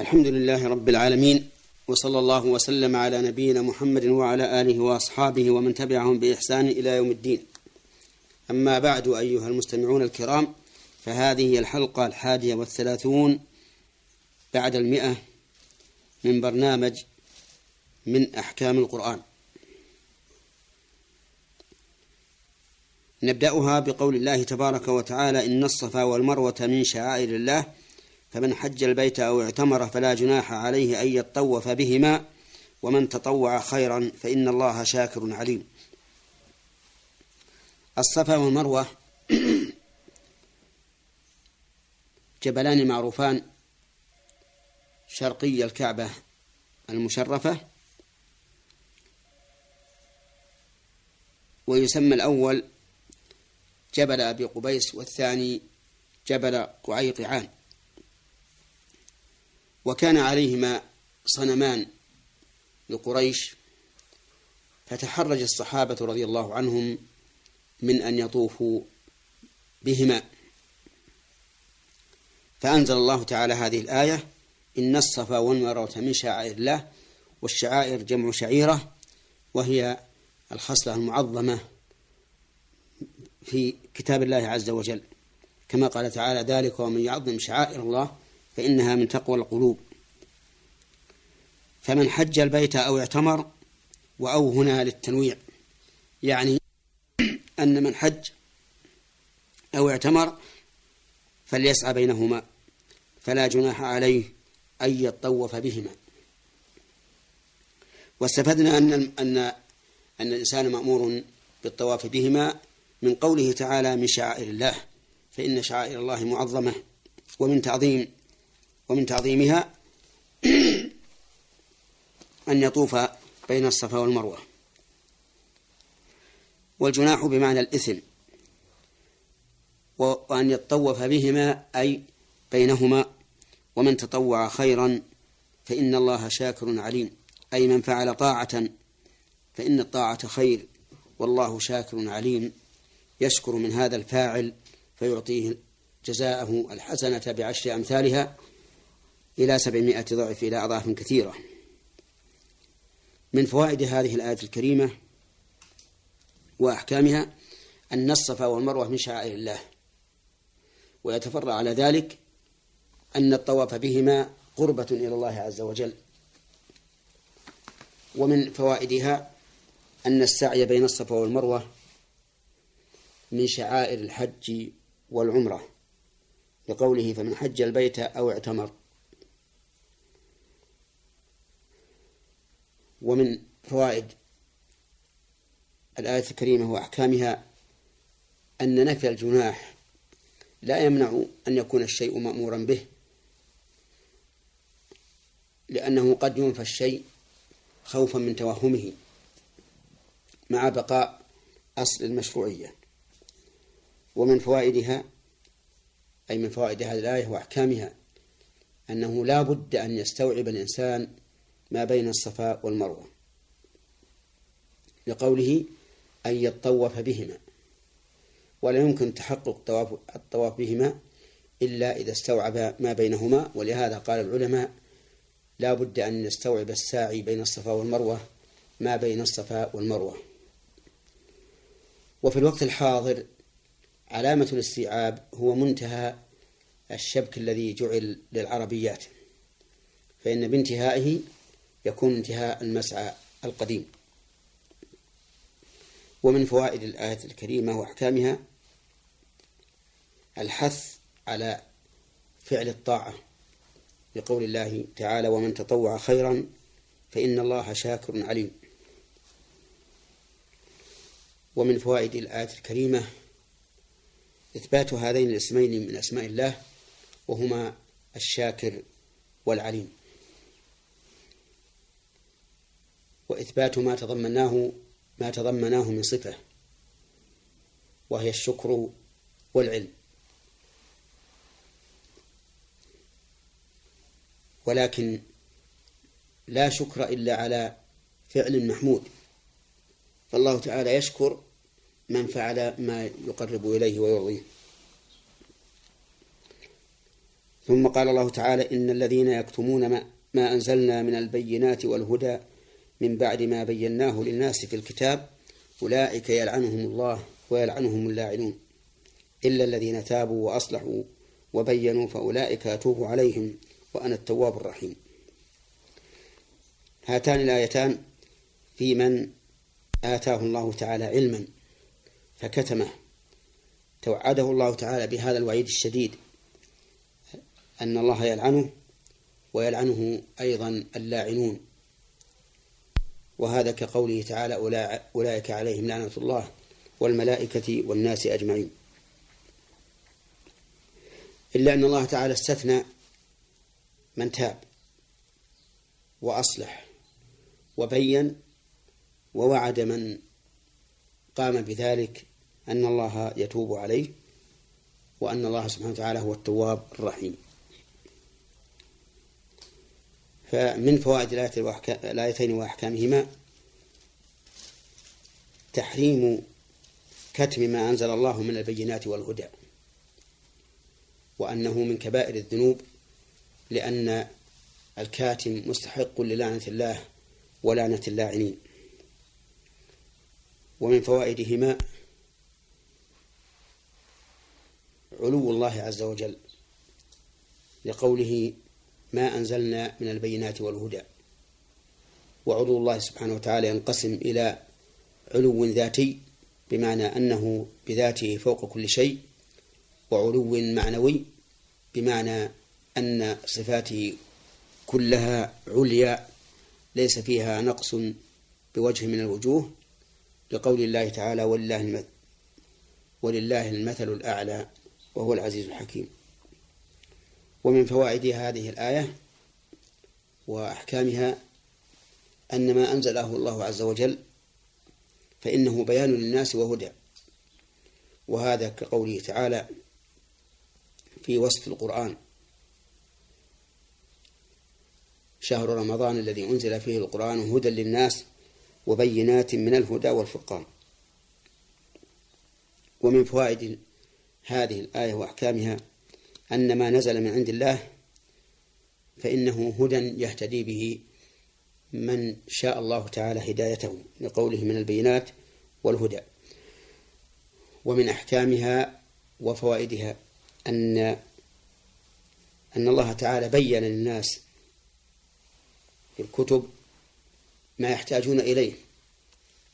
الحمد لله رب العالمين وصلى الله وسلم على نبينا محمد وعلى آله وأصحابه ومن تبعهم بإحسان إلى يوم الدين. أما بعد أيها المستمعون الكرام فهذه الحلقة الحادية والثلاثون بعد المئة من برنامج من أحكام القرآن. نبدأها بقول الله تبارك وتعالى إن الصفا والمروة من شعائر الله فمن حج البيت أو اعتمر فلا جناح عليه أن يطوف بهما ومن تطوع خيرا فإن الله شاكر عليم. الصفا والمروة جبلان معروفان شرقي الكعبة المشرفة ويسمى الأول جبل أبي قبيس والثاني جبل قعيطعان وكان عليهما صنمان لقريش فتحرج الصحابة رضي الله عنهم من أن يطوفوا بهما. فأنزل الله تعالى هذه الآية إن الصفا والمروة من شعائر الله والشعائر جمع شعيرة وهي الخصلة المعظمة في كتاب الله عز وجل. كما قال تعالى ذلك ومن يعظم شعائر الله فإنها من تقوى القلوب. فمن حج البيت أو اعتمر وأو هنا للتنويع يعني أن من حج أو اعتمر فليسعى بينهما فلا جناح عليه أن يطوف بهما. واستفدنا أن أن أن الإنسان مأمور بالطواف بهما من قوله تعالى من شعائر الله فإن شعائر الله معظمة ومن تعظيم ومن تعظيمها أن يطوف بين الصفا والمروة. والجناح بمعنى الإثم وأن يطوف بهما أي بينهما. ومن تطوع خيرا فإن الله شاكر عليم. أي من فعل طاعة فإن الطاعة خير. والله شاكر عليم. يشكر من هذا الفاعل فيعطيه جزاءه الحسنة بعشر أمثالها. إلى سبعمائة ضعف إلى أضعاف كثيرة. من فوائد هذه الآية الكريمة وأحكامها أن الصفا والمروة من شعائر الله. ويتفرع على ذلك أن الطواف بهما قربة إلى الله عز وجل. ومن فوائدها أن السعي بين الصفا والمروة من شعائر الحج والعمرة. لقوله فمن حج البيت أو اعتمر. ومن فوائد الآية الكريمة وأحكامها أن نفي الجناح لا يمنع أن يكون الشيء مأمورا به لأنه قد ينفى الشيء خوفا من توهمه مع بقاء أصل المشروعية. ومن فوائدها أي من فوائد هذه الآية وأحكامها أنه لا بد أن يستوعب الإنسان ما بين الصفا والمروة لقوله أن يطوف بهما ولا يمكن تحقق الطواف, بهما إلا إذا استوعب ما بينهما. ولهذا قال العلماء لا بد أن يستوعب الساعي بين الصفا والمروة ما بين الصفا والمروة. وفي الوقت الحاضر علامة الاستيعاب هو منتهى الشبك الذي جعل للعربيات فإن بانتهائه يكون انتهاء المسعى القديم. ومن فوائد الآية الكريمة وأحكامها الحث على فعل الطاعة لقول الله تعالى ومن تطوع خيرا فإن الله شاكر عليم. ومن فوائد الآية الكريمة إثبات هذين الاسمين من أسماء الله وهما الشاكر والعليم. وإثبات ما تضمناه ما تضمناه من صفة وهي الشكر والعلم. ولكن لا شكر إلا على فعل محمود. فالله تعالى يشكر من فعل ما يقرب إليه ويرضيه. ثم قال الله تعالى إن الذين يكتمون ما, ما أنزلنا من البينات والهدى من بعد ما بيناه للناس في الكتاب أولئك يلعنهم الله ويلعنهم اللاعنون إلا الذين تابوا وأصلحوا وبينوا فأولئك أتوب عليهم وأنا التواب الرحيم. هاتان الآيتان في من آتاه الله تعالى علما فكتمه. توعده الله تعالى بهذا الوعيد الشديد أن الله يلعنه ويلعنه أيضا اللاعنون. وهذا كقوله تعالى أولئك عليهم لعنة الله والملائكة والناس أجمعين. إلا أن الله تعالى استثنى من تاب وأصلح وبين ووعد من قام بذلك أن الله يتوب عليه وأن الله سبحانه وتعالى هو التواب الرحيم. فمن فوائد الآيتين وأحكامهما تحريم كتم ما أنزل الله من البينات والهدى وأنه من كبائر الذنوب لأن الكاتم مستحق للعنة الله ولعنة اللاعنين. ومن فوائدهما علو الله عز وجل لقوله ما أنزلنا من البينات والهدى. وعلو الله سبحانه وتعالى ينقسم إلى علو ذاتي بمعنى أنه بذاته فوق كل شيء وعلو معنوي بمعنى أن صفاته كلها عليا ليس فيها نقص بوجه من الوجوه لقول الله تعالى ولله المثل ولله المثل الأعلى وهو العزيز الحكيم. ومن فوائد هذه الآية وأحكامها أن ما أنزله الله عز وجل فإنه بيان للناس وهدى. وهذا كقوله تعالى في وصف القرآن. شهر رمضان الذي أنزل فيه القرآن هدى للناس وبينات من الهدى والفرقان. ومن فوائد هذه الآية وأحكامها أن ما نزل من عند الله فإنه هدى يهتدي به من شاء الله تعالى هدايته لقوله من البينات والهدى. ومن أحكامها وفوائدها أن أن الله تعالى بين للناس في الكتب ما يحتاجون إليه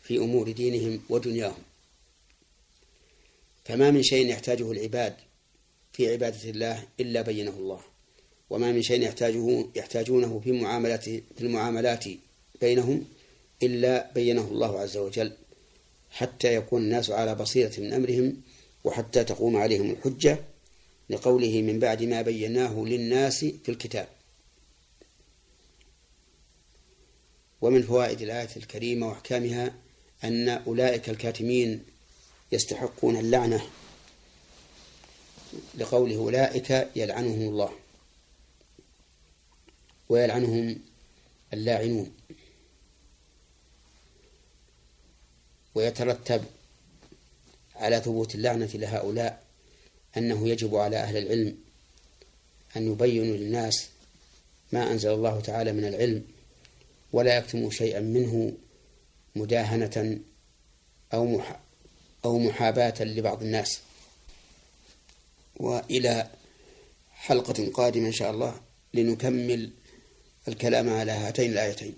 في أمور دينهم ودنياهم. فما من شيء يحتاجه العباد في عبادة الله إلا بينه الله. وما من شيء يحتاجه يحتاجونه في معاملات في المعاملات بينهم إلا بينه الله عز وجل حتى يكون الناس على بصيرة من أمرهم وحتى تقوم عليهم الحجة لقوله من بعد ما بيناه للناس في الكتاب. ومن فوائد الآية الكريمة وأحكامها أن أولئك الكاتمين يستحقون اللعنة لقوله أولئك يلعنهم الله ويلعنهم اللاعنون ويترتب على ثبوت اللعنة لهؤلاء أنه يجب على أهل العلم أن يبينوا للناس ما أنزل الله تعالى من العلم ولا يكتموا شيئا منه مداهنة أو أو محاباة لبعض الناس. وإلى حلقة قادمة إن شاء الله لنكمل الكلام على هاتين الآيتين.